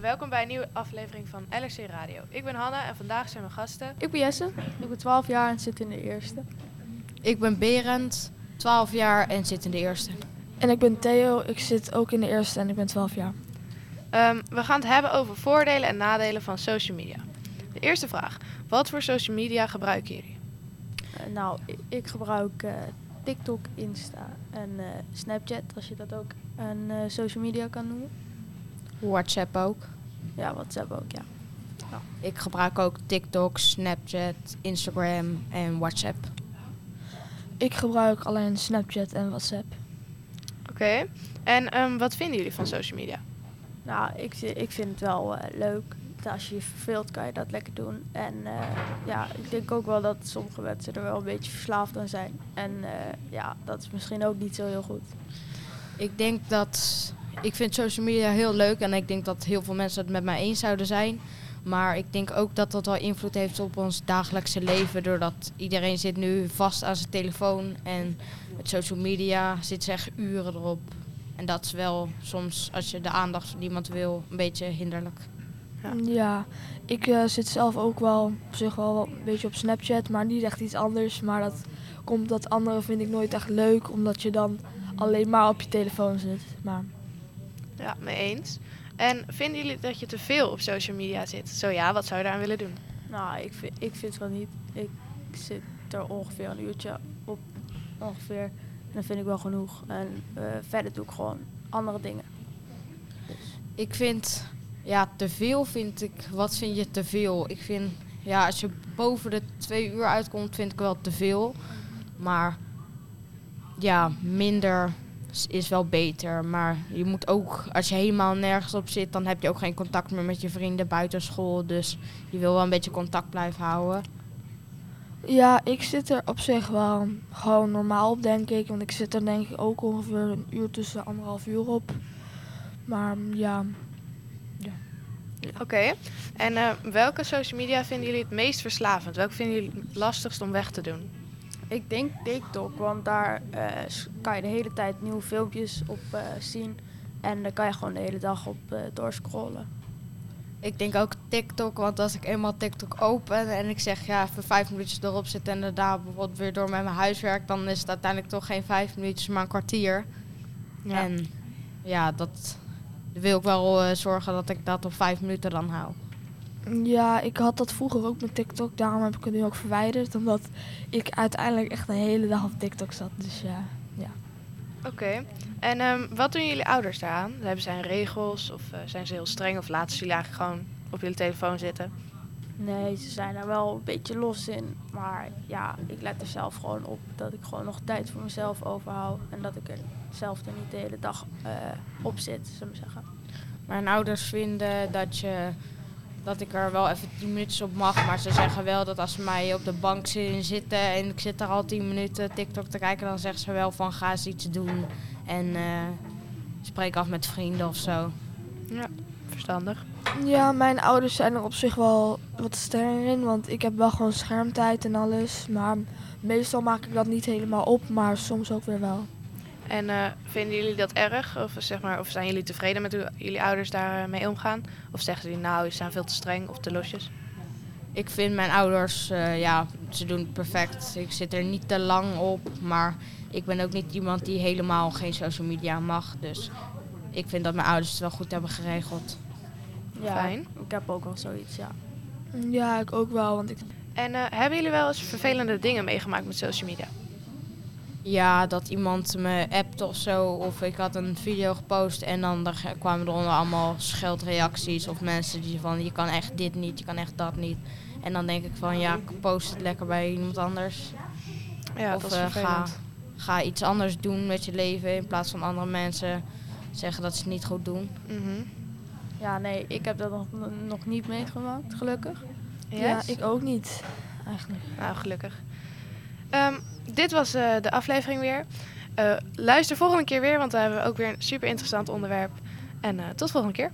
welkom bij een nieuwe aflevering van LRC Radio. Ik ben Hanna en vandaag zijn mijn gasten. Ik ben Jesse, ik ben 12 jaar en zit in de eerste. Ik ben Berend, 12 jaar en zit in de eerste. En ik ben Theo, ik zit ook in de eerste en ik ben 12 jaar. Ehm, we gaan het hebben over voordelen en nadelen van social media. De eerste vraag: wat voor social media gebruiken jullie? Eh, nou, ik, ik gebruik eh, TikTok, Insta en eh, Snapchat, als je dat ook een eh, social media kan noemen. WhatsApp ook. Ja, WhatsApp ook, ja. Ik gebruik ook TikTok, Snapchat, Instagram en WhatsApp. Ik gebruik alleen Snapchat en WhatsApp. Oké. En ehm, wat vinden jullie van social media? Nou, ik, ik vind het wel eh, leuk. Als je je verveelt, kan je dat lekker doen. En eh, ja, ik denk ook wel dat sommige mensen er wel een beetje verslaafd aan zijn. En eh, ja, dat is misschien ook niet zo heel goed. Ik denk dat. Ik vind social media heel leuk en ik denk dat heel veel mensen het met mij eens zouden zijn. Maar ik denk ook dat dat wel invloed heeft op ons dagelijkse leven. Doordat iedereen zit nu vast aan zijn telefoon. En met social media zit ze echt uren erop. En dat is wel soms, als je de aandacht van iemand wil, een beetje hinderlijk. Ja. Ja, ik eh, zit zelf ook wel op zich wel een beetje op Snapchat, maar niet echt iets anders. Maar dat komt dat andere vind ik nooit echt leuk, omdat je dan alleen maar op je telefoon zit. Maar Ja, mee eens. En vinden jullie dat je te veel op social media zit? Zo ja, wat zou je daaraan willen doen? nou, ik vind, ik vind het wel niet. Ik zit er ongeveer een uurtje op, ongeveer. En dat vind ik wel genoeg. En eh, verder doe ik gewoon andere dingen. Ik vind, ja, te veel vind ik, wat vind je te veel? Ik vind, ja, als je boven de twee uur uitkomt, vind ik wel te veel. Maar ja, minder is- wel beter. Maar je moet ook, als je helemaal nergens op zit, dan heb je ook geen contact meer met je vrienden buiten school. Dus je wil wel een beetje contact blijven houden. Ja, ik zit er op zich wel gewoon normaal op, denk ik. Want ik zit er denk ik ook ongeveer een uur tussen anderhalf uur op. Maar ja, Oké. En eh, welke social media vinden jullie het meest verslavend? Welke vinden jullie het lastigst om weg te doen? Ik denk TikTok, want daar eh, kan je de hele tijd nieuwe filmpjes op eh, zien. En daar kan je gewoon de hele dag op eh, doorscrollen. Ik denk ook TikTok, want als ik eenmaal TikTok open en ik zeg ja, even vijf minuutjes erop zitten en daarna bijvoorbeeld weer door met mijn huiswerk, dan is het uiteindelijk toch geen vijf minuutjes, maar een kwartier. Ja. En ja, dat wil ik wel zorgen dat ik dat op vijf minuten dan hou. Ja, ik had dat vroeger ook met TikTok. Daarom heb ik het nu ook verwijderd. Omdat ik uiteindelijk echt de hele dag op TikTok zat. Dus ja, ja. Oké. En ehm, wat doen jullie ouders daaraan? Hebben zij regels of eh, zijn ze heel streng of laten ze jullie eigenlijk gewoon op jullie telefoon zitten? Nee, ze zijn er wel een beetje los in. Maar ja, ik let er zelf gewoon op dat ik gewoon nog tijd voor mezelf overhoud. En dat ik er zelf er niet de hele dag eh, op zit, zullen we zeggen. Mijn ouders vinden dat, je, dat ik er wel even tien minuutjes op mag, maar ze zeggen wel dat als ze mij op de bank zien zitten en ik zit daar al tien minuten TikTok te kijken, dan zeggen ze wel van ga eens iets doen en eh, spreek af met vrienden of zo. Ja, verstandig. Ja, mijn ouders zijn er op zich wel wat strenger in. Want ik heb wel gewoon schermtijd en alles. Maar meestal maak ik dat niet helemaal op. Maar soms ook weer wel. En eh, vinden jullie dat erg? Of, zeg maar, of zijn jullie tevreden met hoe jullie ouders daarmee mee omgaan? Of zeggen jullie nou, ze zijn veel te streng of te losjes? Ik vind mijn ouders, eh, ja, ze doen het perfect. Ik zit er niet te lang op, maar ik ben ook niet iemand die helemaal geen social media mag. Dus ik vind dat mijn ouders het wel goed hebben geregeld. Ja, Fijn. ik heb ook wel zoiets, ja. Ja, ik ook wel. Want ik En eh, hebben jullie wel eens vervelende dingen meegemaakt met social media? Ja, dat iemand me appte of zo. Of ik had een video gepost en dan er kwamen er onder allemaal scheldreacties. Of mensen die van je kan echt dit niet, je kan echt dat niet. En dan denk ik van ja, ik post het lekker bij iemand anders. Ja, of dat is eh, ga, ga iets anders doen met je leven in plaats van andere mensen zeggen dat ze het niet goed doen. Mhm. Ja, nee, ik heb dat nog, nog niet meegemaakt, gelukkig. Yes? Ja, ik ook niet, eigenlijk. Nou, gelukkig. Ehm, dit was eh, de aflevering weer. Eh, luister volgende keer weer, want dan hebben we ook weer een super interessant onderwerp. En eh, tot volgende keer.